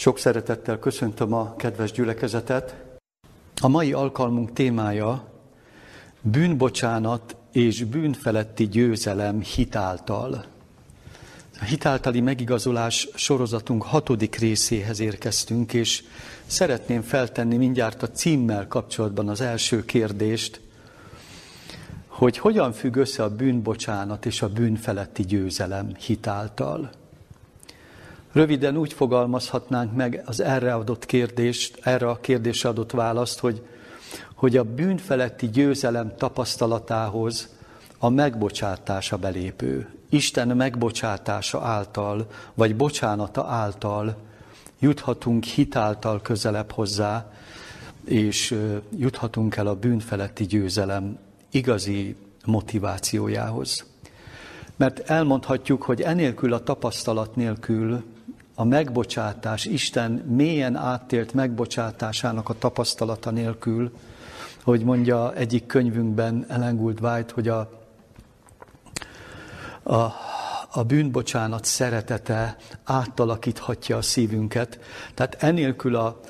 Sok szeretettel köszöntöm a kedves gyülekezetet. A mai alkalmunk témája bűnbocsánat és bűnfeletti győzelem hitáltal. A hitáltali megigazolás sorozatunk hatodik részéhez érkeztünk, és szeretném feltenni mindjárt a címmel kapcsolatban az első kérdést, hogy hogyan függ össze a bűnbocsánat és a bűnfeletti győzelem hitáltal. Röviden úgy fogalmazhatnánk meg az erre adott kérdést, erre a kérdésre adott választ, hogy, hogy a bűnfeletti győzelem tapasztalatához a megbocsátása belépő. Isten megbocsátása által, vagy bocsánata által juthatunk hitáltal közelebb hozzá, és juthatunk el a bűnfeletti győzelem igazi motivációjához. Mert elmondhatjuk, hogy enélkül a tapasztalat nélkül a megbocsátás, Isten mélyen áttélt megbocsátásának a tapasztalata nélkül, hogy mondja egyik könyvünkben Ellen Gould White, hogy a, a, a bűnbocsánat szeretete átalakíthatja a szívünket. Tehát enélkül a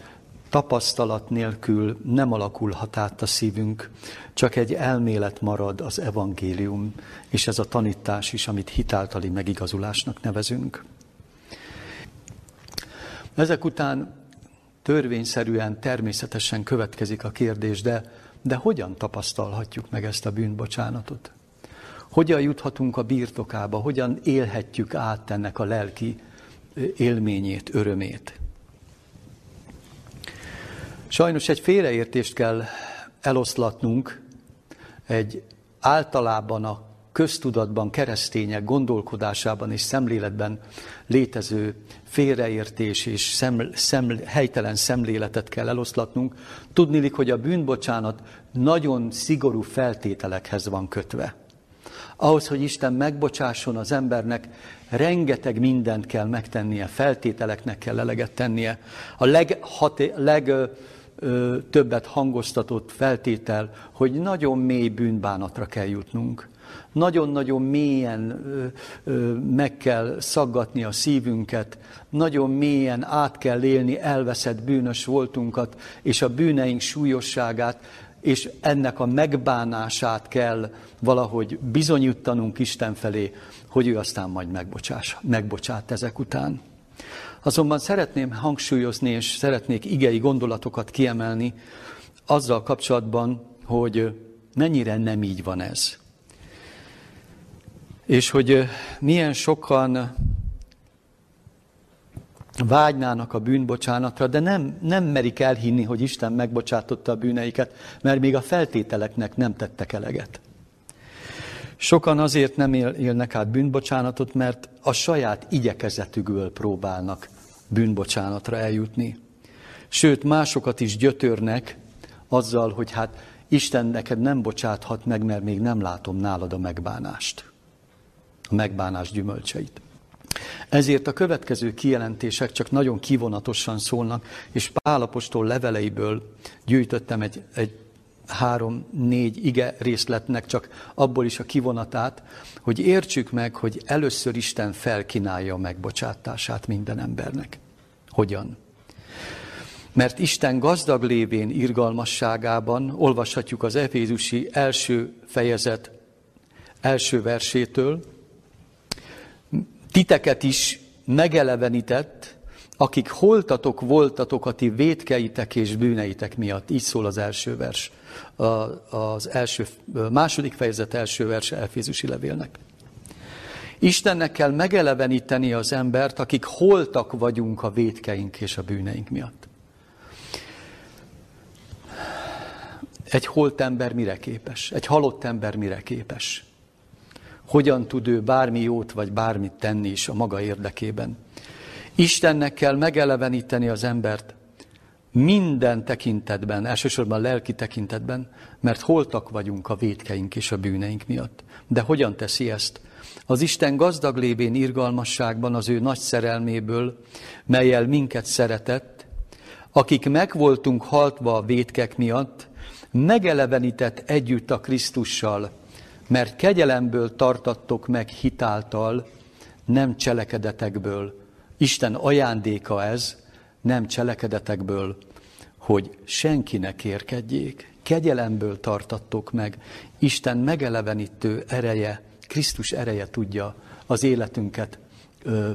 tapasztalat nélkül nem alakulhat át a szívünk, csak egy elmélet marad az evangélium, és ez a tanítás is, amit hitáltali megigazulásnak nevezünk. Ezek után törvényszerűen, természetesen következik a kérdés, de, de hogyan tapasztalhatjuk meg ezt a bűnbocsánatot? Hogyan juthatunk a birtokába, hogyan élhetjük át ennek a lelki élményét, örömét? Sajnos egy félreértést kell eloszlatnunk, egy általában a köztudatban, keresztények gondolkodásában és szemléletben létező félreértés és szem, szem, helytelen szemléletet kell eloszlatnunk. Tudnilik, hogy a bűnbocsánat nagyon szigorú feltételekhez van kötve. Ahhoz, hogy Isten megbocsásson az embernek, rengeteg mindent kell megtennie, feltételeknek kell eleget tennie. A leghaté, leg, többet hangoztatott feltétel, hogy nagyon mély bűnbánatra kell jutnunk. Nagyon-nagyon mélyen meg kell szaggatni a szívünket, nagyon mélyen át kell élni elveszett bűnös voltunkat, és a bűneink súlyosságát, és ennek a megbánását kell valahogy bizonyítanunk Isten felé, hogy ő aztán majd megbocsás, megbocsát ezek után. Azonban szeretném hangsúlyozni, és szeretnék igei gondolatokat kiemelni azzal kapcsolatban, hogy mennyire nem így van ez. És hogy milyen sokan vágynának a bűnbocsánatra, de nem, nem merik elhinni, hogy Isten megbocsátotta a bűneiket, mert még a feltételeknek nem tettek eleget. Sokan azért nem él, élnek át bűnbocsánatot, mert a saját igyekezetükből próbálnak bűnbocsánatra eljutni. Sőt, másokat is gyötörnek azzal, hogy hát Isten neked nem bocsáthat meg, mert még nem látom nálad a megbánást, a megbánás gyümölcseit. Ezért a következő kijelentések csak nagyon kivonatosan szólnak, és Pálapostól leveleiből gyűjtöttem egy, egy három-négy ige részletnek csak abból is a kivonatát, hogy értsük meg, hogy először Isten felkínálja a megbocsátását minden embernek. Hogyan? Mert Isten gazdag lévén irgalmasságában olvashatjuk az Efézusi első fejezet első versétől, titeket is megelevenített, akik holtatok voltatok a ti vétkeitek és bűneitek miatt. Így szól az első vers, az első, második fejezet első vers Efézusi levélnek. Istennek kell megeleveníteni az embert, akik holtak vagyunk a védkeink és a bűneink miatt. Egy holt ember mire képes? Egy halott ember mire képes? Hogyan tud ő bármi jót vagy bármit tenni is a maga érdekében? Istennek kell megeleveníteni az embert minden tekintetben, elsősorban lelki tekintetben, mert holtak vagyunk a védkeink és a bűneink miatt. De hogyan teszi ezt? Az Isten gazdag lévén irgalmasságban az ő nagy szerelméből, melyel minket szeretett, akik megvoltunk haltva a vétkek miatt, megelevenített együtt a Krisztussal, mert kegyelemből tartattok meg hitáltal, nem cselekedetekből. Isten ajándéka ez, nem cselekedetekből, hogy senki ne kérkedjék, kegyelemből tartattok meg, Isten megelevenítő ereje, Krisztus ereje tudja az életünket ö,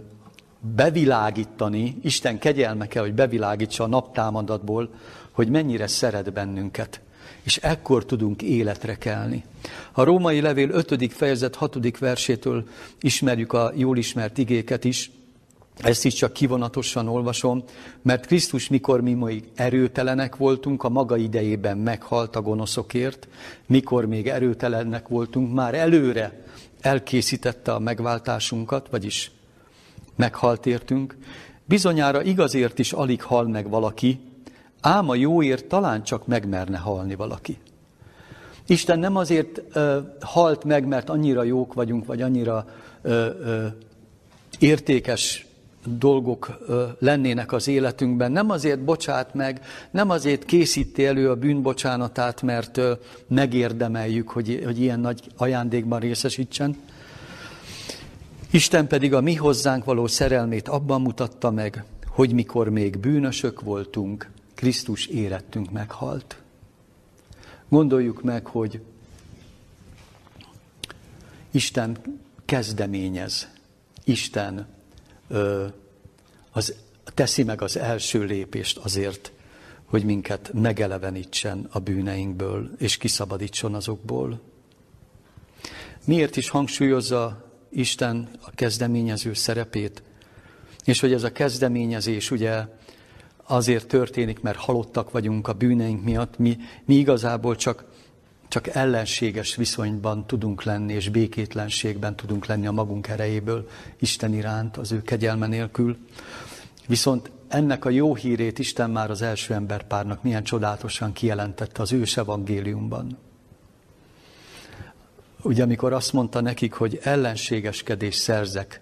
bevilágítani, Isten kegyelme kell, hogy bevilágítsa a naptámadatból, hogy mennyire szeret bennünket. És ekkor tudunk életre kelni. A római levél 5. fejezet 6. versétől ismerjük a jól ismert igéket is, ezt is csak kivonatosan olvasom, mert Krisztus, mikor mi még erőtelenek voltunk, a maga idejében meghalt a gonoszokért, mikor még erőtelenek voltunk, már előre elkészítette a megváltásunkat, vagyis meghalt értünk. Bizonyára igazért is alig hal meg valaki, ám a jóért talán csak megmerne halni valaki. Isten nem azért ö, halt meg, mert annyira jók vagyunk, vagy annyira ö, ö, értékes dolgok lennének az életünkben. Nem azért bocsát meg, nem azért készíti elő a bűnbocsánatát, mert megérdemeljük, hogy, hogy ilyen nagy ajándékban részesítsen. Isten pedig a mi hozzánk való szerelmét abban mutatta meg, hogy mikor még bűnösök voltunk, Krisztus érettünk meghalt. Gondoljuk meg, hogy Isten kezdeményez, Isten az, teszi meg az első lépést azért, hogy minket megelevenítsen a bűneinkből, és kiszabadítson azokból. Miért is hangsúlyozza Isten a kezdeményező szerepét? És hogy ez a kezdeményezés ugye azért történik, mert halottak vagyunk a bűneink miatt, mi, mi igazából csak csak ellenséges viszonyban tudunk lenni, és békétlenségben tudunk lenni a magunk erejéből Isten iránt, az ő kegyelme nélkül. Viszont ennek a jó hírét Isten már az első emberpárnak milyen csodálatosan kijelentette az ős evangéliumban. Ugye amikor azt mondta nekik, hogy ellenségeskedés szerzek,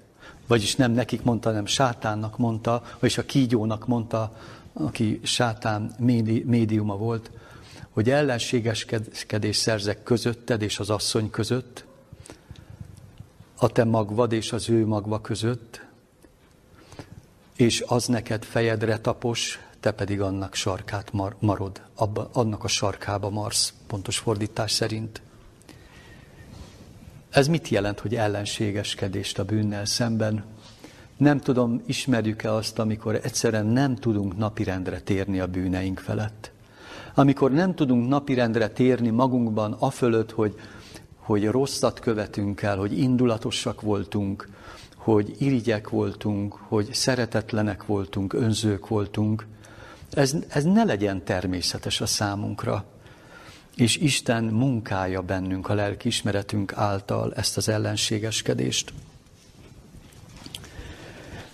vagyis nem nekik mondta, hanem sátánnak mondta, vagyis a kígyónak mondta, aki sátán médi, médiuma volt, hogy ellenségeskedés szerzek közötted és az asszony között, a te magvad és az ő magva között, és az neked fejedre tapos, te pedig annak sarkát mar- marod, abba, annak a sarkába marsz, pontos fordítás szerint. Ez mit jelent, hogy ellenségeskedést a bűnnel szemben? Nem tudom, ismerjük-e azt, amikor egyszerűen nem tudunk napirendre térni a bűneink felett amikor nem tudunk napirendre térni magunkban afölött, hogy, hogy rosszat követünk el, hogy indulatosak voltunk, hogy irigyek voltunk, hogy szeretetlenek voltunk, önzők voltunk, ez, ez ne legyen természetes a számunkra. És Isten munkálja bennünk a lelkiismeretünk által ezt az ellenségeskedést.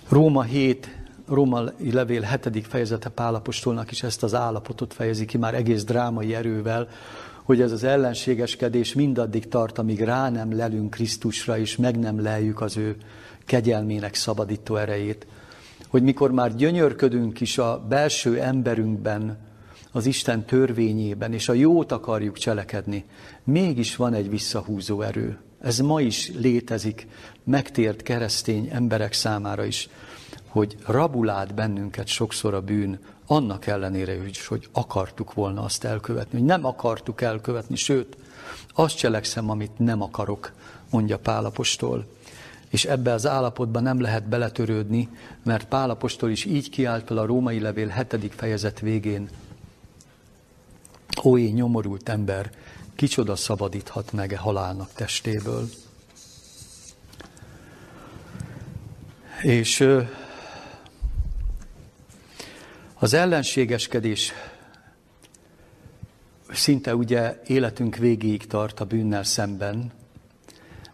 Róma 7, római levél hetedik fejezete Pálapostolnak is ezt az állapotot fejezi ki már egész drámai erővel, hogy ez az ellenségeskedés mindaddig tart, amíg rá nem lelünk Krisztusra, és meg nem leljük az ő kegyelmének szabadító erejét. Hogy mikor már gyönyörködünk is a belső emberünkben, az Isten törvényében, és a jót akarjuk cselekedni, mégis van egy visszahúzó erő. Ez ma is létezik megtért keresztény emberek számára is hogy rabulát bennünket sokszor a bűn, annak ellenére is, hogy akartuk volna azt elkövetni, hogy nem akartuk elkövetni, sőt, azt cselekszem, amit nem akarok, mondja Pálapostól. És ebbe az állapotban nem lehet beletörődni, mert Pálapostól is így kiállt fel a római levél hetedik fejezet végén. Ó, én nyomorult ember, kicsoda szabadíthat meg e halálnak testéből. És az ellenségeskedés szinte ugye életünk végéig tart a bűnnel szemben,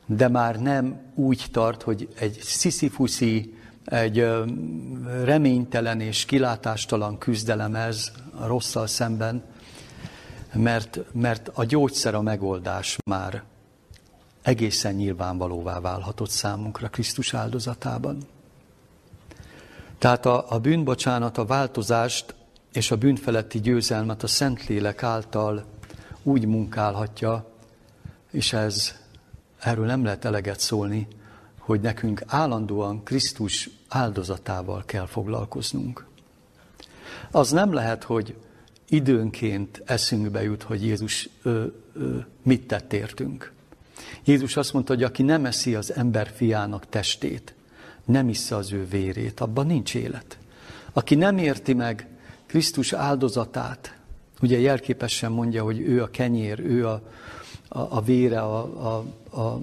de már nem úgy tart, hogy egy sziszifuszi, egy reménytelen és kilátástalan küzdelem ez a rosszal szemben, mert, mert a gyógyszer, a megoldás már egészen nyilvánvalóvá válhatott számunkra Krisztus áldozatában. Tehát a, a bűnbocsánat, a változást és a bűnfeletti győzelmet a Szentlélek által úgy munkálhatja, és ez, erről nem lehet eleget szólni, hogy nekünk állandóan Krisztus áldozatával kell foglalkoznunk. Az nem lehet, hogy időnként eszünkbe jut, hogy Jézus ö, ö, mit tett értünk. Jézus azt mondta, hogy aki nem eszi az ember fiának testét, nem issza az ő vérét, abban nincs élet. Aki nem érti meg Krisztus áldozatát, ugye jelképesen mondja, hogy ő a kenyér, ő a, a, a vére, a, a, a,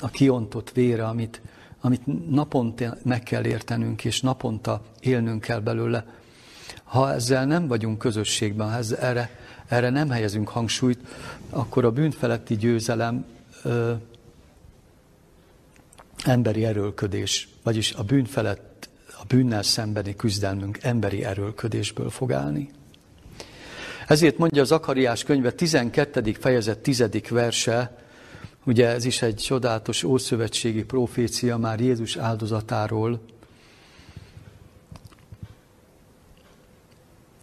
a kiontott vére, amit, amit naponta meg kell értenünk, és naponta élnünk kell belőle. Ha ezzel nem vagyunk közösségben, ha ez, erre, erre nem helyezünk hangsúlyt, akkor a bűnfeletti győzelem ö, emberi erőlködés, vagyis a bűn felett, a bűnnel szembeni küzdelmünk emberi erőlködésből fog állni. Ezért mondja az Akariás könyve 12. fejezet 10. verse, ugye ez is egy csodálatos ószövetségi profécia már Jézus áldozatáról,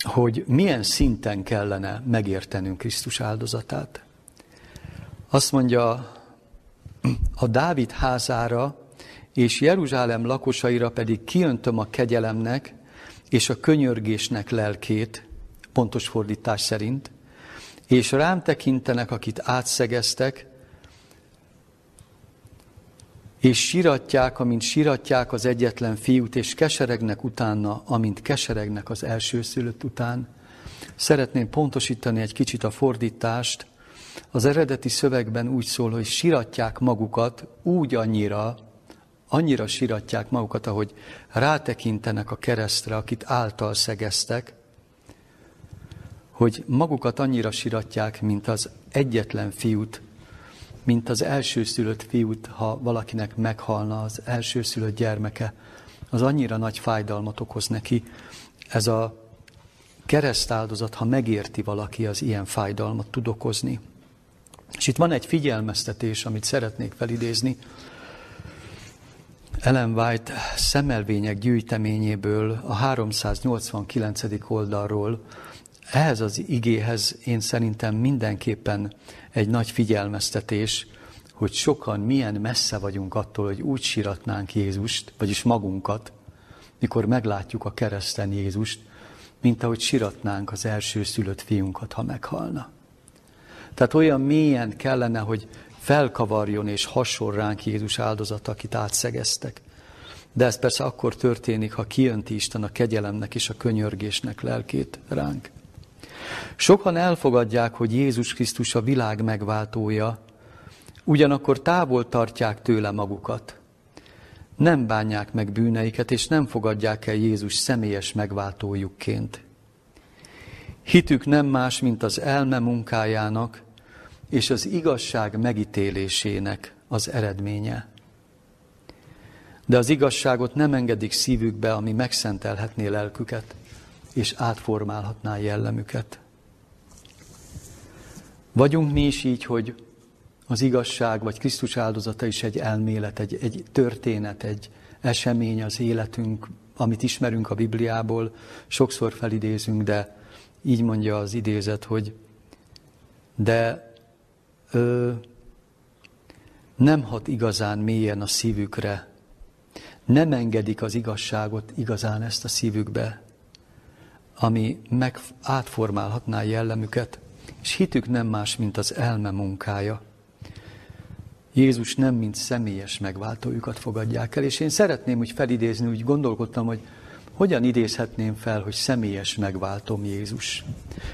hogy milyen szinten kellene megértenünk Krisztus áldozatát. Azt mondja, a Dávid házára és Jeruzsálem lakosaira pedig kiöntöm a kegyelemnek és a könyörgésnek lelkét, pontos fordítás szerint, és rám tekintenek, akit átszegeztek, és siratják, amint siratják az egyetlen fiút, és keseregnek utána, amint keseregnek az elsőszülött után. Szeretném pontosítani egy kicsit a fordítást. Az eredeti szövegben úgy szól, hogy siratják magukat úgy annyira, annyira siratják magukat, ahogy rátekintenek a keresztre, akit által szegeztek, hogy magukat annyira siratják, mint az egyetlen fiút, mint az elsőszülött fiút, ha valakinek meghalna az elsőszülött gyermeke, az annyira nagy fájdalmat okoz neki. Ez a keresztáldozat, ha megérti valaki, az ilyen fájdalmat tud okozni. És itt van egy figyelmeztetés, amit szeretnék felidézni. Ellen White szemelvények gyűjteményéből a 389. oldalról ehhez az igéhez én szerintem mindenképpen egy nagy figyelmeztetés, hogy sokan milyen messze vagyunk attól, hogy úgy siratnánk Jézust, vagyis magunkat, mikor meglátjuk a kereszten Jézust, mint ahogy siratnánk az első szülött fiunkat, ha meghalna. Tehát olyan mélyen kellene, hogy felkavarjon és hason ránk Jézus áldozata, akit átszegeztek. De ez persze akkor történik, ha kijönti Isten a kegyelemnek és a könyörgésnek lelkét ránk. Sokan elfogadják, hogy Jézus Krisztus a világ megváltója, ugyanakkor távol tartják tőle magukat. Nem bánják meg bűneiket, és nem fogadják el Jézus személyes megváltójukként. Hitük nem más, mint az elme munkájának és az igazság megítélésének az eredménye. De az igazságot nem engedik szívükbe, ami megszentelhetné lelküket és átformálhatná jellemüket. Vagyunk mi is így, hogy az igazság vagy Krisztus áldozata is egy elmélet, egy, egy történet, egy esemény az életünk, amit ismerünk a Bibliából, sokszor felidézünk, de így mondja az idézet, hogy de ö, nem hat igazán mélyen a szívükre, nem engedik az igazságot igazán ezt a szívükbe, ami meg átformálhatná jellemüket, és hitük nem más, mint az elme munkája. Jézus nem mint személyes megváltójukat fogadják el, és én szeretném úgy felidézni, úgy gondolkodtam, hogy hogyan idézhetném fel, hogy személyes megváltom Jézus.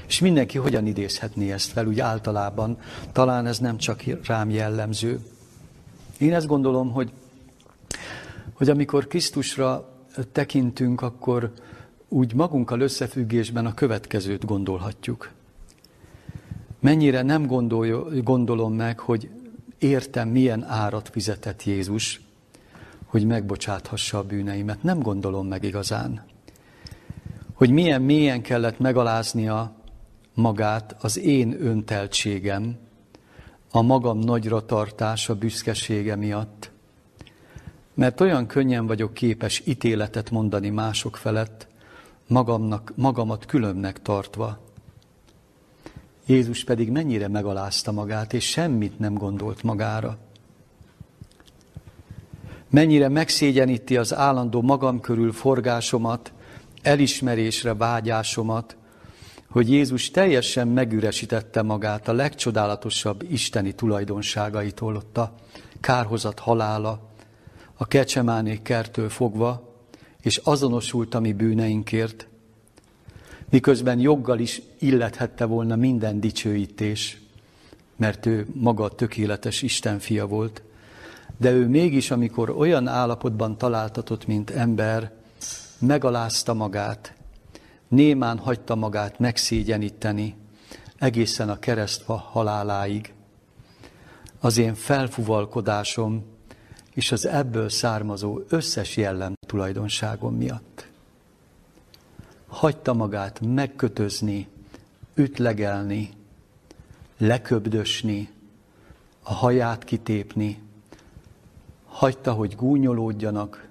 És mindenki hogyan idézhetné ezt fel, úgy általában, talán ez nem csak rám jellemző. Én ezt gondolom, hogy, hogy amikor Krisztusra tekintünk, akkor úgy magunkkal összefüggésben a következőt gondolhatjuk. Mennyire nem gondol, gondolom meg, hogy értem, milyen árat fizetett Jézus, hogy megbocsáthassa a bűneimet. Nem gondolom meg igazán. Hogy milyen mélyen kellett megaláznia magát az én önteltségem, a magam nagyra tartása, büszkesége miatt. Mert olyan könnyen vagyok képes ítéletet mondani mások felett, magamnak, magamat különnek tartva. Jézus pedig mennyire megalázta magát, és semmit nem gondolt magára. Mennyire megszégyeníti az állandó magam körül forgásomat, elismerésre vágyásomat, hogy Jézus teljesen megüresítette magát a legcsodálatosabb isteni tulajdonságaitól ott a kárhozat halála, a kecsemánék kertől fogva, és azonosult a mi bűneinkért, miközben joggal is illethette volna minden dicsőítés, mert ő maga tökéletes Isten fia volt, de ő mégis, amikor olyan állapotban találtatott, mint ember, megalázta magát, némán hagyta magát megszégyeníteni egészen a keresztfa haláláig. Az én felfuvalkodásom és az ebből származó összes jellem tulajdonságom miatt. Hagyta magát megkötözni, ütlegelni, leköbdösni, a haját kitépni, hagyta, hogy gúnyolódjanak,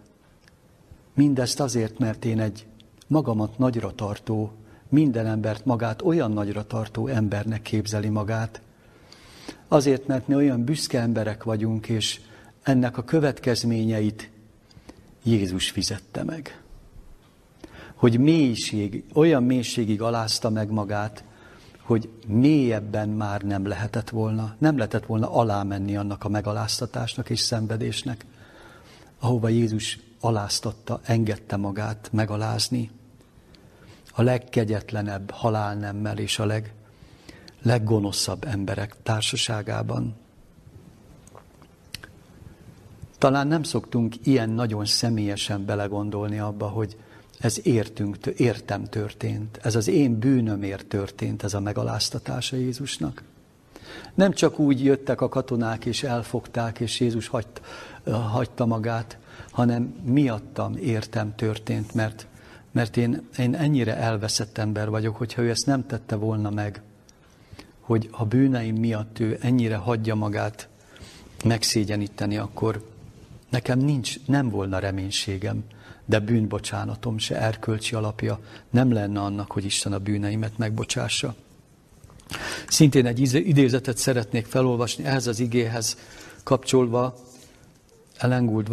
mindezt azért, mert én egy magamat nagyra tartó, minden embert magát olyan nagyra tartó embernek képzeli magát. Azért, mert mi olyan büszke emberek vagyunk, és ennek a következményeit Jézus fizette meg. Hogy mélység, olyan mélységig alázta meg magát, hogy mélyebben már nem lehetett volna, nem lehetett volna alámenni annak a megaláztatásnak és szenvedésnek, ahova Jézus aláztatta, engedte magát megalázni a legkegyetlenebb halálnemmel és a leg, leggonoszabb emberek társaságában. Talán nem szoktunk ilyen nagyon személyesen belegondolni abba, hogy ez értünk, értem történt, ez az én bűnömért történt, ez a megaláztatása Jézusnak. Nem csak úgy jöttek a katonák és elfogták, és Jézus hagyta, hagyta magát, hanem miattam értem történt, mert, mert én, én ennyire elveszett ember vagyok, hogyha ő ezt nem tette volna meg, hogy a bűneim miatt ő ennyire hagyja magát megszégyeníteni, akkor nekem nincs, nem volna reménységem, de bűnbocsánatom se erkölcsi alapja nem lenne annak, hogy Isten a bűneimet megbocsássa. Szintén egy idézetet szeretnék felolvasni ehhez az igéhez kapcsolva Ellen Gould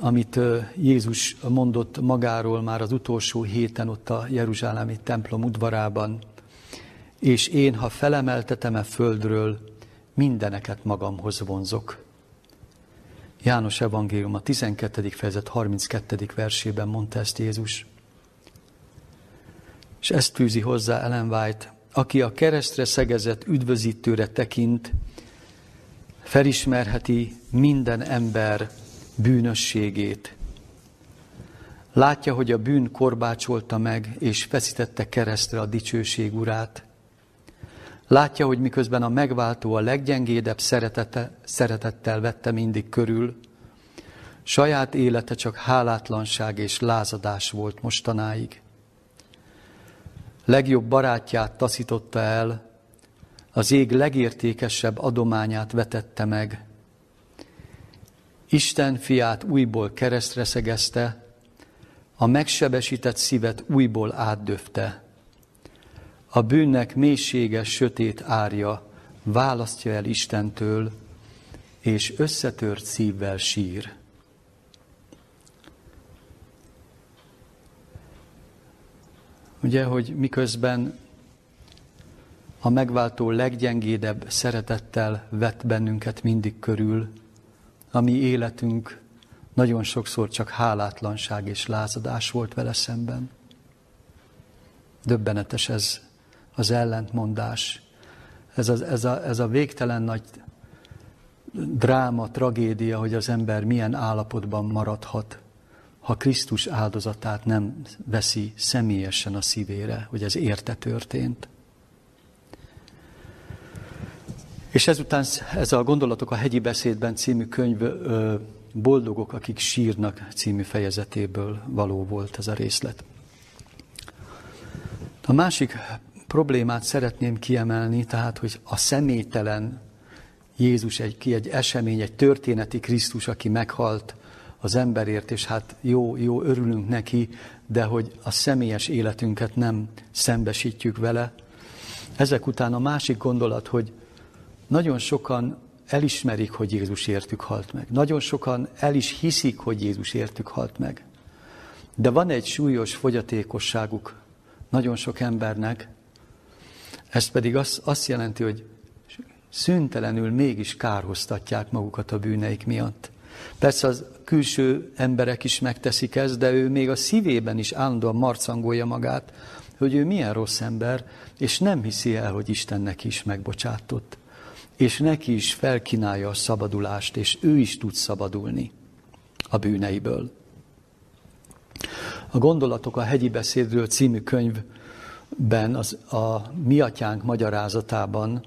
amit Jézus mondott magáról már az utolsó héten ott a Jeruzsálemi templom udvarában. És én, ha felemeltetem e földről, mindeneket magamhoz vonzok. János Evangélium a 12. fejezet 32. versében mondta ezt Jézus. És ezt fűzi hozzá Ellen White, aki a keresztre szegezett üdvözítőre tekint, felismerheti minden ember bűnösségét. Látja, hogy a bűn korbácsolta meg, és feszítette keresztre a dicsőség urát. Látja, hogy miközben a megváltó a leggyengédebb szeretete, szeretettel vette mindig körül, saját élete csak hálátlanság és lázadás volt mostanáig. Legjobb barátját taszította el, az ég legértékesebb adományát vetette meg. Isten fiát újból keresztre szegezte, a megsebesített szívet újból átdöfte. A bűnnek mélységes, sötét árja választja el Istentől, és összetört szívvel sír. Ugye, hogy miközben a megváltó leggyengédebb szeretettel vett bennünket mindig körül, a mi életünk nagyon sokszor csak hálátlanság és lázadás volt vele szemben. Döbbenetes ez az ellentmondás, ez a, ez a, ez a végtelen nagy dráma, tragédia, hogy az ember milyen állapotban maradhat, ha Krisztus áldozatát nem veszi személyesen a szívére, hogy ez érte történt. És ezután ez a Gondolatok a hegyi beszédben című könyv Boldogok, akik sírnak című fejezetéből való volt ez a részlet. A másik problémát szeretném kiemelni, tehát, hogy a személytelen Jézus egy, ki egy esemény, egy történeti Krisztus, aki meghalt az emberért, és hát jó, jó, örülünk neki, de hogy a személyes életünket nem szembesítjük vele. Ezek után a másik gondolat, hogy nagyon sokan elismerik, hogy Jézus értük halt meg. Nagyon sokan el is hiszik, hogy Jézus értük halt meg. De van egy súlyos fogyatékosságuk nagyon sok embernek, ez pedig azt, azt jelenti, hogy szüntelenül mégis kárhoztatják magukat a bűneik miatt. Persze az külső emberek is megteszik ezt, de ő még a szívében is állandóan marcangolja magát, hogy ő milyen rossz ember, és nem hiszi el, hogy Isten neki is megbocsátott. És neki is felkínálja a szabadulást, és ő is tud szabadulni a bűneiből. A Gondolatok a hegyi beszédről című könyvben, az, a Mi atyánk magyarázatában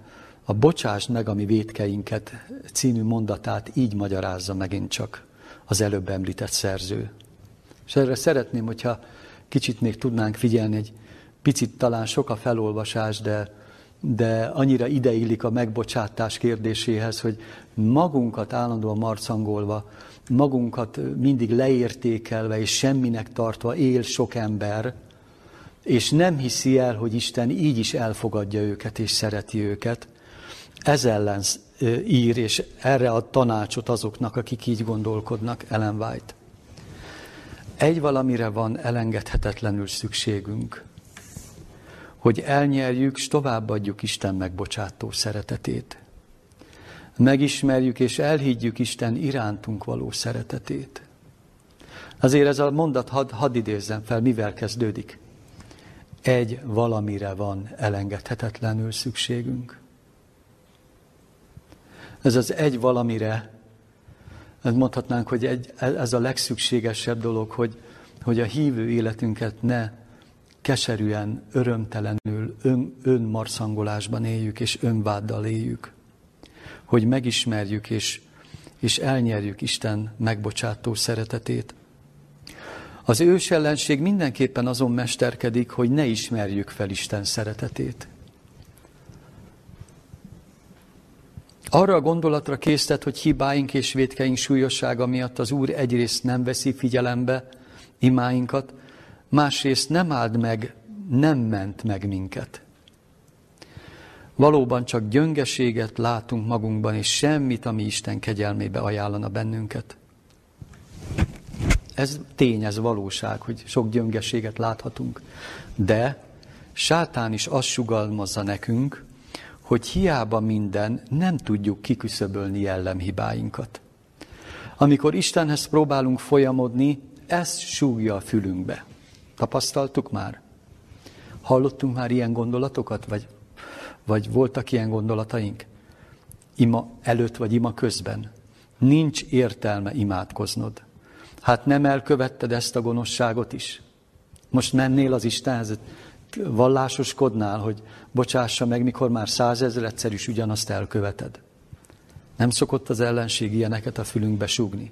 a Bocsáss meg a mi védkeinket című mondatát így magyarázza megint csak az előbb említett szerző. És erre szeretném, hogyha kicsit még tudnánk figyelni, egy picit talán sok a felolvasás, de, de annyira ideillik a megbocsátás kérdéséhez, hogy magunkat állandóan marcangolva, magunkat mindig leértékelve és semminek tartva él sok ember, és nem hiszi el, hogy Isten így is elfogadja őket és szereti őket, ez ellen ír, és erre ad tanácsot azoknak, akik így gondolkodnak, Ellen White. Egy valamire van elengedhetetlenül szükségünk, hogy elnyerjük, és továbbadjuk Isten megbocsátó szeretetét. Megismerjük és elhiggyük Isten irántunk való szeretetét. Azért ez a mondat, hadd had idézzem fel, mivel kezdődik. Egy valamire van elengedhetetlenül szükségünk. Ez az egy valamire, mondhatnánk, hogy egy, ez a legszükségesebb dolog, hogy, hogy a hívő életünket ne keserűen, örömtelenül, ön, önmarszangolásban éljük, és önváddal éljük. Hogy megismerjük, és, és elnyerjük Isten megbocsátó szeretetét. Az ős ellenség mindenképpen azon mesterkedik, hogy ne ismerjük fel Isten szeretetét. Arra a gondolatra késztet, hogy hibáink és védkeink súlyossága miatt az Úr egyrészt nem veszi figyelembe imáinkat, másrészt nem áld meg, nem ment meg minket. Valóban csak gyöngeséget látunk magunkban, és semmit, ami Isten kegyelmébe ajánlana bennünket. Ez tény, ez valóság, hogy sok gyöngeséget láthatunk. De sátán is azt sugalmazza nekünk, hogy hiába minden, nem tudjuk kiküszöbölni jellemhibáinkat. Amikor Istenhez próbálunk folyamodni, ezt súgja a fülünkbe. Tapasztaltuk már? Hallottunk már ilyen gondolatokat, vagy, vagy voltak ilyen gondolataink? Ima előtt vagy ima közben. Nincs értelme imádkoznod. Hát nem elkövetted ezt a gonoszságot is? Most mennél az Istenhez, vallásoskodnál, hogy bocsássa meg, mikor már egyszer is ugyanazt elköveted. Nem szokott az ellenség ilyeneket a fülünkbe súgni.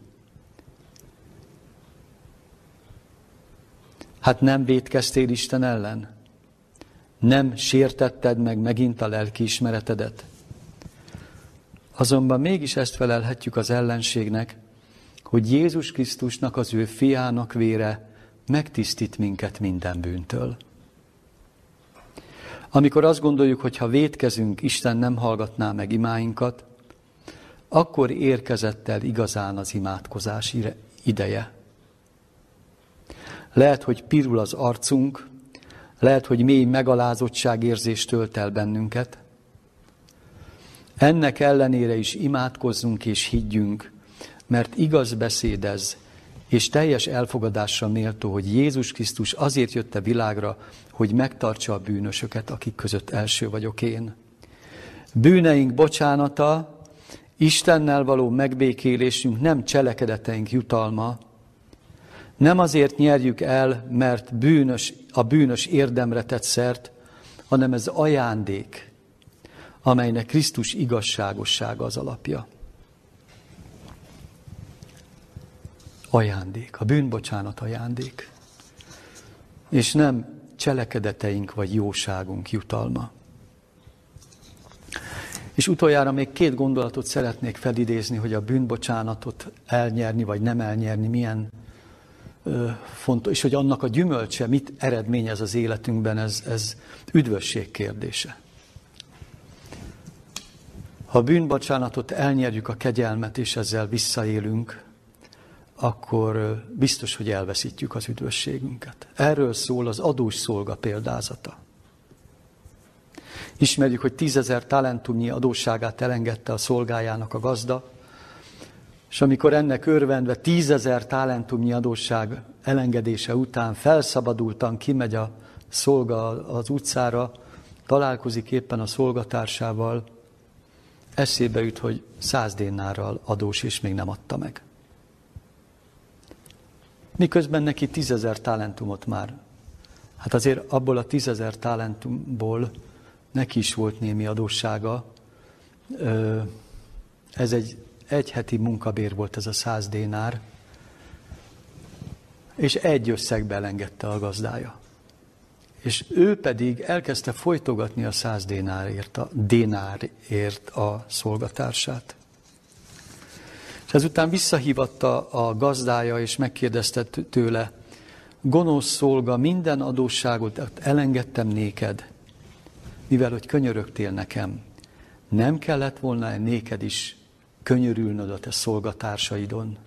Hát nem védkeztél Isten ellen? Nem sértetted meg megint a lelki ismeretedet? Azonban mégis ezt felelhetjük az ellenségnek, hogy Jézus Krisztusnak, az ő fiának vére megtisztít minket minden bűntől. Amikor azt gondoljuk, hogy ha védkezünk, Isten nem hallgatná meg imáinkat, akkor érkezett el igazán az imádkozás ideje. Lehet, hogy pirul az arcunk, lehet, hogy mély megalázottság érzés tölt el bennünket. Ennek ellenére is imádkozzunk és higgyünk, mert igaz beszéd ez, és teljes elfogadásra méltó, hogy Jézus Krisztus azért jött a világra, hogy megtartsa a bűnösöket, akik között első vagyok én. Bűneink bocsánata, Istennel való megbékélésünk nem cselekedeteink jutalma, nem azért nyerjük el, mert bűnös, a bűnös érdemre tett szert, hanem ez ajándék, amelynek Krisztus igazságossága az alapja. Ajándék, a bűnbocsánat ajándék, és nem cselekedeteink vagy jóságunk jutalma. És utoljára még két gondolatot szeretnék felidézni, hogy a bűnbocsánatot elnyerni vagy nem elnyerni milyen ö, fontos, és hogy annak a gyümölcse mit eredményez az életünkben, ez, ez üdvösség kérdése. Ha a bűnbocsánatot elnyerjük a kegyelmet, és ezzel visszaélünk, akkor biztos, hogy elveszítjük az üdvösségünket. Erről szól az adós szolga példázata. Ismerjük, hogy tízezer talentumnyi adósságát elengedte a szolgájának a gazda, és amikor ennek örvendve tízezer talentumnyi adósság elengedése után felszabadultan kimegy a szolga az utcára, találkozik éppen a szolgatársával, eszébe jut, hogy száz dénárral adós, és még nem adta meg. Miközben neki tízezer talentumot már. Hát azért abból a tízezer talentumból neki is volt némi adóssága. Ez egy egy heti munkabér volt ez a száz dénár, és egy összegbe elengedte a gazdája. És ő pedig elkezdte folytogatni a száz dénárért a, dénárért a szolgatársát. És ezután visszahívatta a gazdája, és megkérdezte tőle, gonosz szolga, minden adósságot elengedtem néked, mivel hogy könyörögtél nekem. Nem kellett volna néked is könyörülnöd a te szolgatársaidon,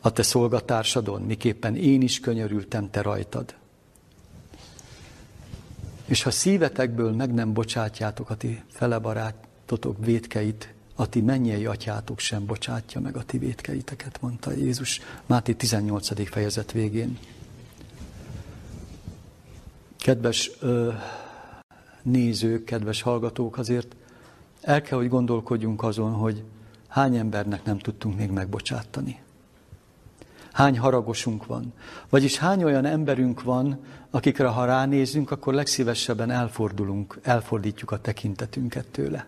a te szolgatársadon, miképpen én is könyörültem te rajtad. És ha szívetekből meg nem bocsátjátok a ti felebarátotok védkeit, a ti mennyei atyátok sem bocsátja meg a ti védkeiteket, mondta Jézus Máté 18. fejezet végén. Kedves ö, nézők, kedves hallgatók, azért el kell, hogy gondolkodjunk azon, hogy hány embernek nem tudtunk még megbocsátani. Hány haragosunk van. Vagyis hány olyan emberünk van, akikre ha ránézünk, akkor legszívesebben elfordulunk, elfordítjuk a tekintetünket tőle.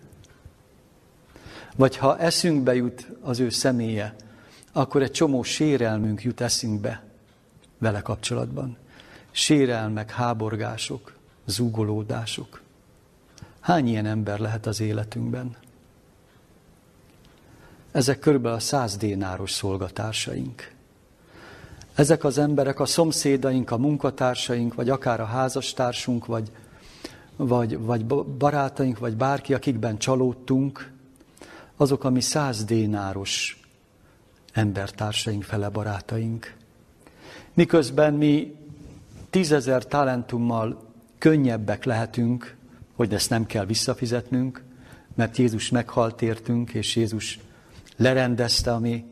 Vagy ha eszünkbe jut az ő személye, akkor egy csomó sérelmünk jut eszünkbe vele kapcsolatban. Sérelmek, háborgások, zúgolódások. Hány ilyen ember lehet az életünkben? Ezek körülbelül a száz dénáros szolgatársaink. Ezek az emberek a szomszédaink, a munkatársaink, vagy akár a házastársunk, vagy, vagy, vagy barátaink, vagy bárki, akikben csalódtunk, azok a mi száz dénáros embertársaink, fele barátaink. Miközben mi tízezer talentummal könnyebbek lehetünk, hogy ezt nem kell visszafizetnünk, mert Jézus meghalt értünk, és Jézus lerendezte a mi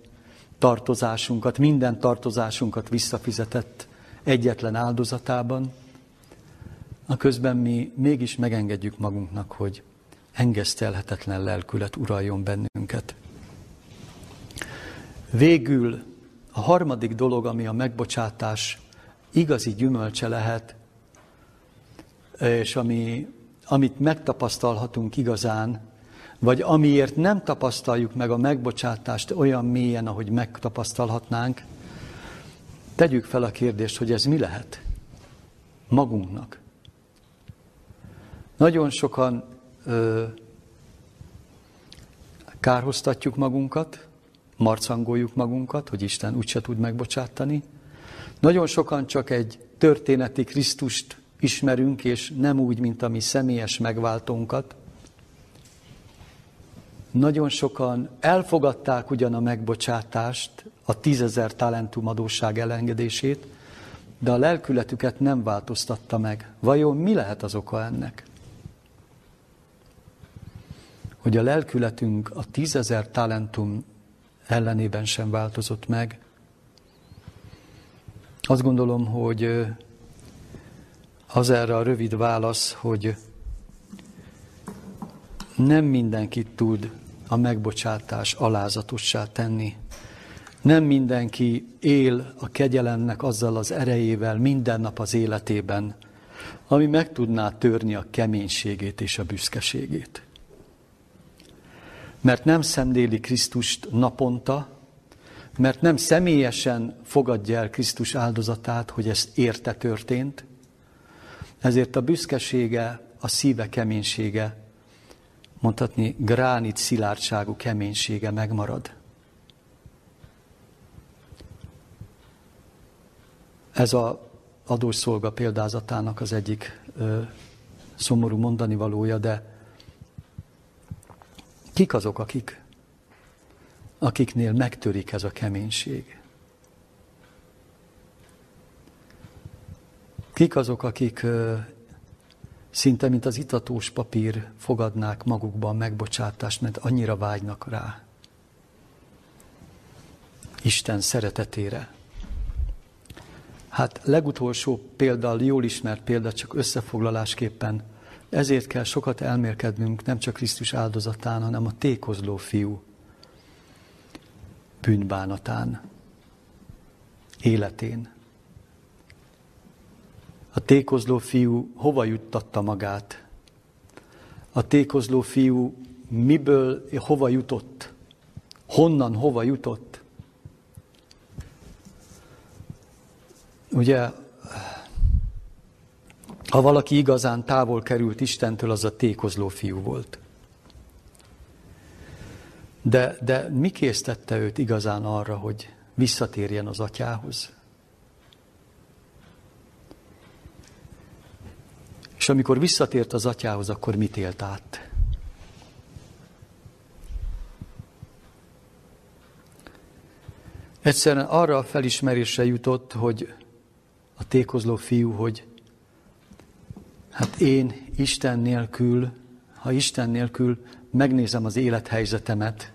tartozásunkat, minden tartozásunkat visszafizetett egyetlen áldozatában, a közben mi mégis megengedjük magunknak, hogy engesztelhetetlen lelkület uraljon bennünket. Végül a harmadik dolog, ami a megbocsátás igazi gyümölcse lehet, és ami amit megtapasztalhatunk igazán, vagy amiért nem tapasztaljuk meg a megbocsátást olyan mélyen, ahogy megtapasztalhatnánk, tegyük fel a kérdést, hogy ez mi lehet magunknak. Nagyon sokan ö, kárhoztatjuk magunkat, marcangoljuk magunkat, hogy Isten úgyse tud megbocsátani. Nagyon sokan csak egy történeti Krisztust ismerünk, és nem úgy, mint a mi személyes megváltónkat. Nagyon sokan elfogadták ugyan a megbocsátást, a tízezer talentum adósság elengedését, de a lelkületüket nem változtatta meg. Vajon mi lehet az oka ennek? Hogy a lelkületünk a tízezer talentum ellenében sem változott meg. Azt gondolom, hogy az erre a rövid válasz, hogy nem mindenki tud a megbocsátás alázatossá tenni. Nem mindenki él a kegyelemnek azzal az erejével minden nap az életében, ami meg tudná törni a keménységét és a büszkeségét. Mert nem szemléli Krisztust naponta, mert nem személyesen fogadja el Krisztus áldozatát, hogy ez érte történt, ezért a büszkesége, a szíve keménysége, mondhatni gránit szilárdságú keménysége megmarad. Ez a adószolga példázatának az egyik ö, szomorú mondani valója, de kik azok, akik, akiknél megtörik ez a keménység. Kik azok, akik szinte, mint az itatós papír fogadnák magukban megbocsátást, mert annyira vágynak rá. Isten szeretetére. Hát legutolsó példa, jól ismert példa, csak összefoglalásképpen, ezért kell sokat elmélkednünk nem csak Krisztus áldozatán, hanem a tékozló fiú bűnbánatán, életén. A tékozló fiú hova juttatta magát? A tékozló fiú miből, hova jutott? Honnan, hova jutott? Ugye, ha valaki igazán távol került Istentől, az a tékozló fiú volt. De, de mi késztette őt igazán arra, hogy visszatérjen az atyához? És amikor visszatért az atyához, akkor mit élt át? Egyszerűen arra a felismerésre jutott, hogy a tékozló fiú, hogy hát én Isten nélkül, ha Isten nélkül megnézem az élethelyzetemet,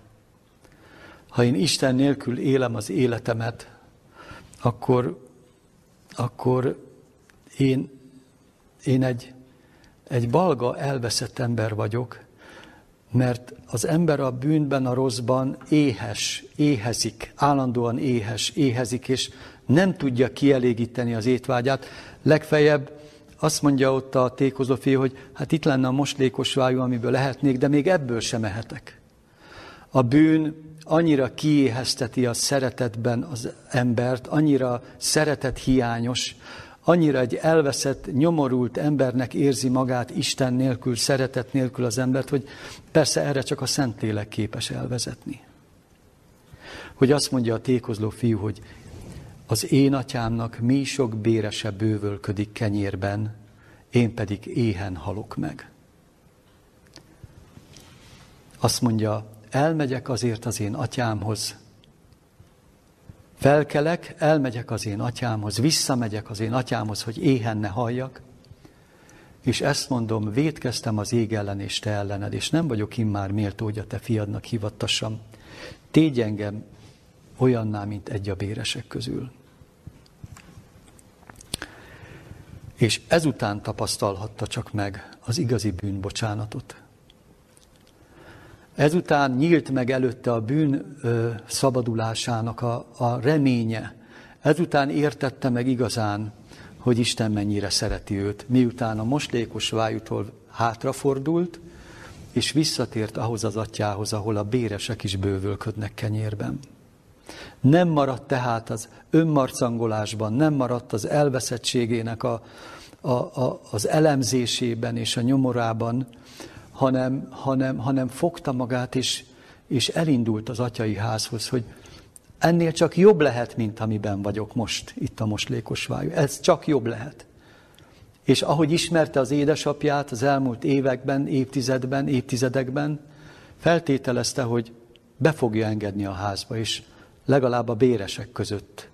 ha én Isten nélkül élem az életemet, akkor, akkor én, én egy, egy balga, elveszett ember vagyok, mert az ember a bűnben, a rosszban éhes, éhezik, állandóan éhes, éhezik, és nem tudja kielégíteni az étvágyát. Legfeljebb azt mondja ott a tékozó fiú, hogy hát itt lenne a moslékos vájú, amiből lehetnék, de még ebből sem mehetek. A bűn annyira kiéhezteti a szeretetben az embert, annyira szeretet hiányos, annyira egy elveszett, nyomorult embernek érzi magát Isten nélkül, szeretet nélkül az embert, hogy persze erre csak a Szentlélek képes elvezetni. Hogy azt mondja a tékozló fiú, hogy az én atyámnak mi sok bérese bővölködik kenyérben, én pedig éhen halok meg. Azt mondja, elmegyek azért az én atyámhoz, felkelek, elmegyek az én atyámhoz, visszamegyek az én atyámhoz, hogy éhen ne halljak, és ezt mondom, védkeztem az ég ellen és te ellened, és nem vagyok immár méltó, hogy a te fiadnak hivattassam. Tégy engem olyanná, mint egy a béresek közül. És ezután tapasztalhatta csak meg az igazi bűnbocsánatot. Ezután nyílt meg előtte a bűn ö, szabadulásának a, a reménye. Ezután értette meg igazán, hogy Isten mennyire szereti őt, miután a moslékos vájútól hátrafordult, és visszatért ahhoz az atyához, ahol a béresek is bővölködnek kenyérben. Nem maradt tehát az önmarcangolásban, nem maradt az elveszettségének a, a, a, az elemzésében és a nyomorában, hanem, hanem, hanem fogta magát és, és elindult az atyai házhoz, hogy ennél csak jobb lehet, mint amiben vagyok most, itt a moslékos vájú. Ez csak jobb lehet. És ahogy ismerte az édesapját az elmúlt években, évtizedben, évtizedekben, feltételezte, hogy be fogja engedni a házba, és legalább a béresek között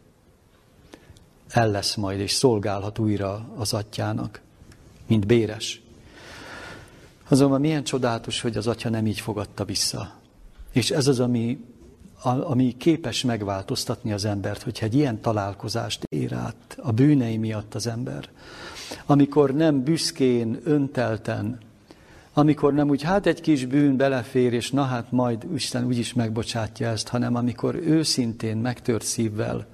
el lesz majd, és szolgálhat újra az atyának, mint béres. Azonban milyen csodálatos, hogy az atya nem így fogadta vissza. És ez az, ami, ami képes megváltoztatni az embert, hogyha egy ilyen találkozást ér át a bűnei miatt az ember. Amikor nem büszkén, öntelten, amikor nem úgy, hát egy kis bűn belefér, és na hát majd Isten úgyis megbocsátja ezt, hanem amikor őszintén, megtört szívvel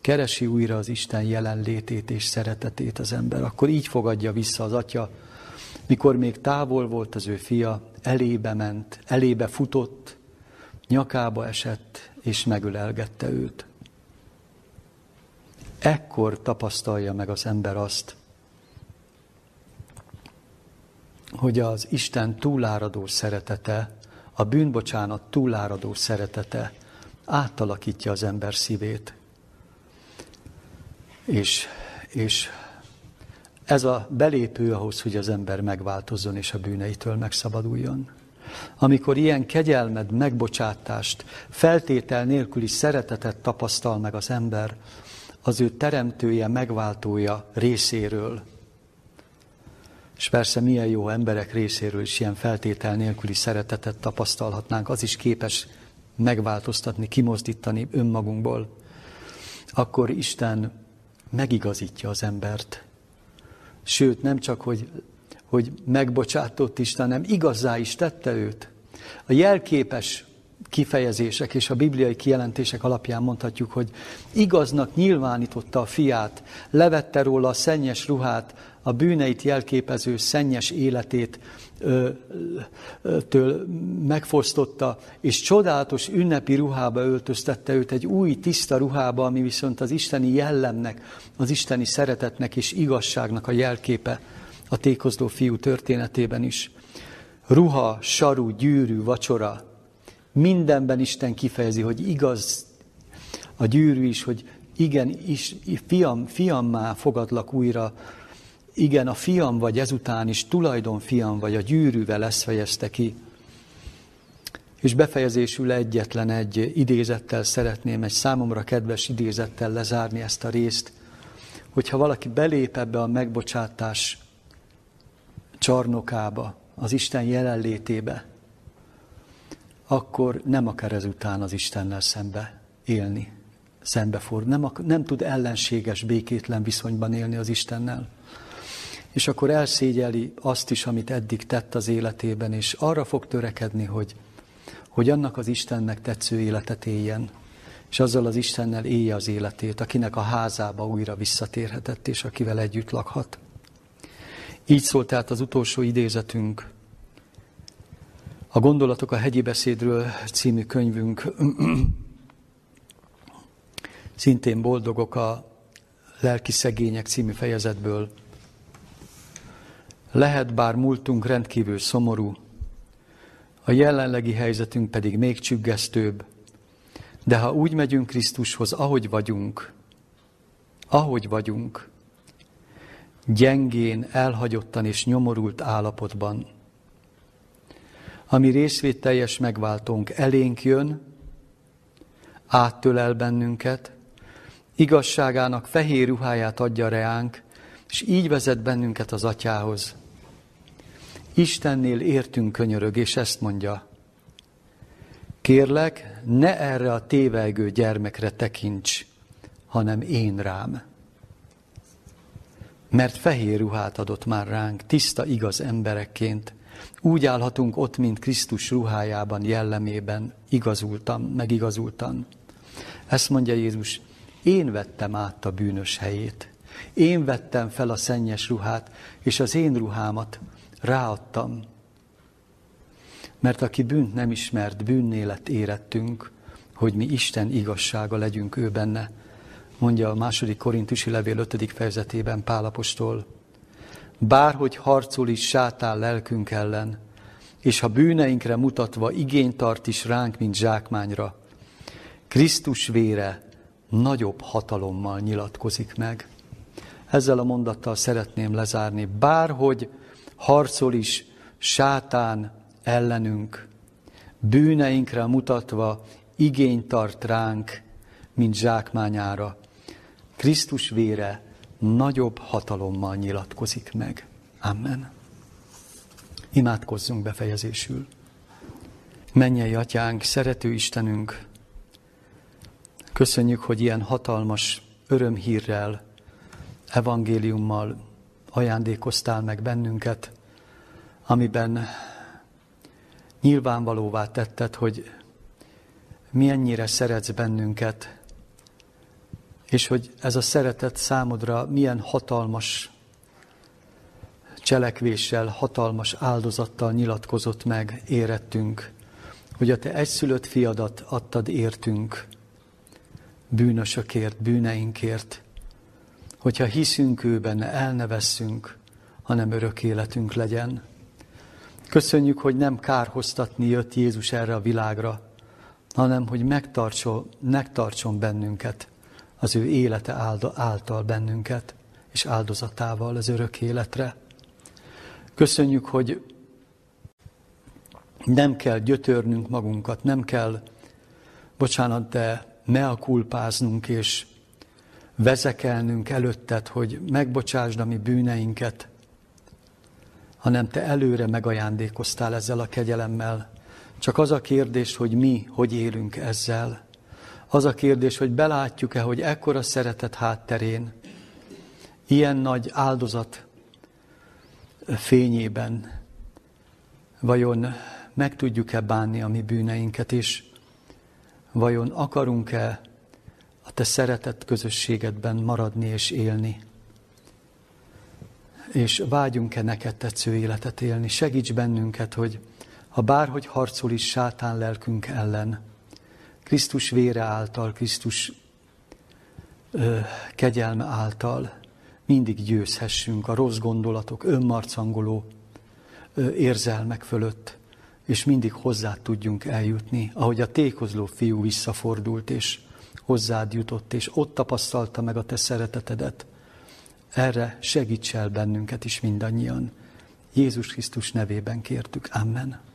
keresi újra az Isten jelenlétét és szeretetét az ember, akkor így fogadja vissza az atya, mikor még távol volt az ő fia, elébe ment, elébe futott, nyakába esett, és megölelgette őt. Ekkor tapasztalja meg az ember azt, hogy az Isten túláradó szeretete, a bűnbocsánat túláradó szeretete átalakítja az ember szívét. És, és ez a belépő ahhoz, hogy az ember megváltozzon és a bűneitől megszabaduljon. amikor ilyen kegyelmed, megbocsátást, feltétel nélküli szeretetet tapasztal meg az ember, az ő teremtője, megváltója részéről. És persze milyen jó emberek részéről is ilyen feltétel nélküli szeretetet tapasztalhatnánk, az is képes megváltoztatni, kimozdítani önmagunkból. Akkor Isten megigazítja az embert. Sőt, nem csak, hogy, hogy megbocsátott Isten, hanem igazzá is tette őt. A jelképes kifejezések és a bibliai kijelentések alapján mondhatjuk, hogy igaznak nyilvánította a fiát, levette róla a szennyes ruhát, a bűneit jelképező szennyes életét ö, ö, től megfosztotta, és csodálatos ünnepi ruhába öltöztette őt egy új, tiszta ruhába, ami viszont az isteni jellemnek, az isteni szeretetnek és igazságnak a jelképe a tékozló fiú történetében is. Ruha, saru, gyűrű, vacsora, mindenben Isten kifejezi, hogy igaz a gyűrű is, hogy igen, is, fiam, fiammá fogadlak újra, igen, a fiam vagy ezután is, tulajdon fiam vagy, a gyűrűvel ezt fejezte ki. És befejezésül egyetlen egy idézettel szeretném, egy számomra kedves idézettel lezárni ezt a részt, hogyha valaki belép ebbe a megbocsátás csarnokába, az Isten jelenlétébe, akkor nem akar ezután az Istennel szembe élni, szembefor. Nem, nem tud ellenséges, békétlen viszonyban élni az Istennel és akkor elszégyeli azt is, amit eddig tett az életében, és arra fog törekedni, hogy, hogy annak az Istennek tetsző életet éljen, és azzal az Istennel élje az életét, akinek a házába újra visszatérhetett, és akivel együtt lakhat. Így szólt tehát az utolsó idézetünk, a Gondolatok a hegyi beszédről című könyvünk szintén boldogok a lelki szegények című fejezetből. Lehet bár múltunk rendkívül szomorú, a jelenlegi helyzetünk pedig még csüggesztőbb, de ha úgy megyünk Krisztushoz, ahogy vagyunk, ahogy vagyunk, gyengén, elhagyottan és nyomorult állapotban, ami részvételjes megváltónk elénk jön, áttölel bennünket, igazságának fehér ruháját adja reánk, és így vezet bennünket az atyához. Istennél értünk könyörög, és ezt mondja. Kérlek, ne erre a tévelgő gyermekre tekints, hanem én rám. Mert fehér ruhát adott már ránk, tiszta igaz emberekként. Úgy állhatunk ott, mint Krisztus ruhájában, jellemében, igazultam, megigazultan. Ezt mondja Jézus, én vettem át a bűnös helyét. Én vettem fel a szennyes ruhát, és az én ruhámat ráadtam. Mert aki bűnt nem ismert, bűnnélet érettünk, hogy mi Isten igazsága legyünk ő benne, mondja a második korintusi levél 5. fejezetében Pálapostól. Bárhogy harcol is sátán lelkünk ellen, és ha bűneinkre mutatva igényt tart is ránk, mint zsákmányra, Krisztus vére nagyobb hatalommal nyilatkozik meg. Ezzel a mondattal szeretném lezárni. Bárhogy harcol is sátán ellenünk, bűneinkre mutatva igényt tart ránk, mint zsákmányára. Krisztus vére nagyobb hatalommal nyilatkozik meg. Amen. Imádkozzunk befejezésül. Mennyei atyánk, szerető Istenünk, köszönjük, hogy ilyen hatalmas örömhírrel, evangéliummal ajándékoztál meg bennünket, amiben nyilvánvalóvá tetted, hogy milyennyire szeretsz bennünket, és hogy ez a szeretet számodra milyen hatalmas cselekvéssel, hatalmas áldozattal nyilatkozott meg, érettünk, hogy a te egyszülött fiadat adtad értünk, bűnösökért, bűneinkért, hogyha hiszünk ő benne, elnevesszünk, hanem örök életünk legyen. Köszönjük, hogy nem kárhoztatni jött Jézus erre a világra, hanem hogy megtartson, megtartson bennünket, az ő élete által bennünket, és áldozatával az örök életre. Köszönjük, hogy Nem kell gyötörnünk magunkat, nem kell, bocsánat, de a kulpáznunk és vezekelnünk előtted, hogy megbocsásd a mi bűneinket, hanem te előre megajándékoztál ezzel a kegyelemmel. Csak az a kérdés, hogy mi hogy élünk ezzel. Az a kérdés, hogy belátjuk-e, hogy ekkora szeretet hátterén, ilyen nagy áldozat fényében vajon meg tudjuk-e bánni a mi bűneinket, és vajon akarunk-e a te szeretett közösségedben maradni és élni? És vágyunk-e neked tetsző életet élni? Segíts bennünket, hogy ha bárhogy harcol is sátán lelkünk ellen, Krisztus vére által, Krisztus ö, kegyelme által mindig győzhessünk a rossz gondolatok, önmarcangoló ö, érzelmek fölött, és mindig hozzá tudjunk eljutni, ahogy a tékozló fiú visszafordult, és hozzád jutott, és ott tapasztalta meg a te szeretetedet. Erre segíts el bennünket is mindannyian. Jézus Krisztus nevében kértük. Amen.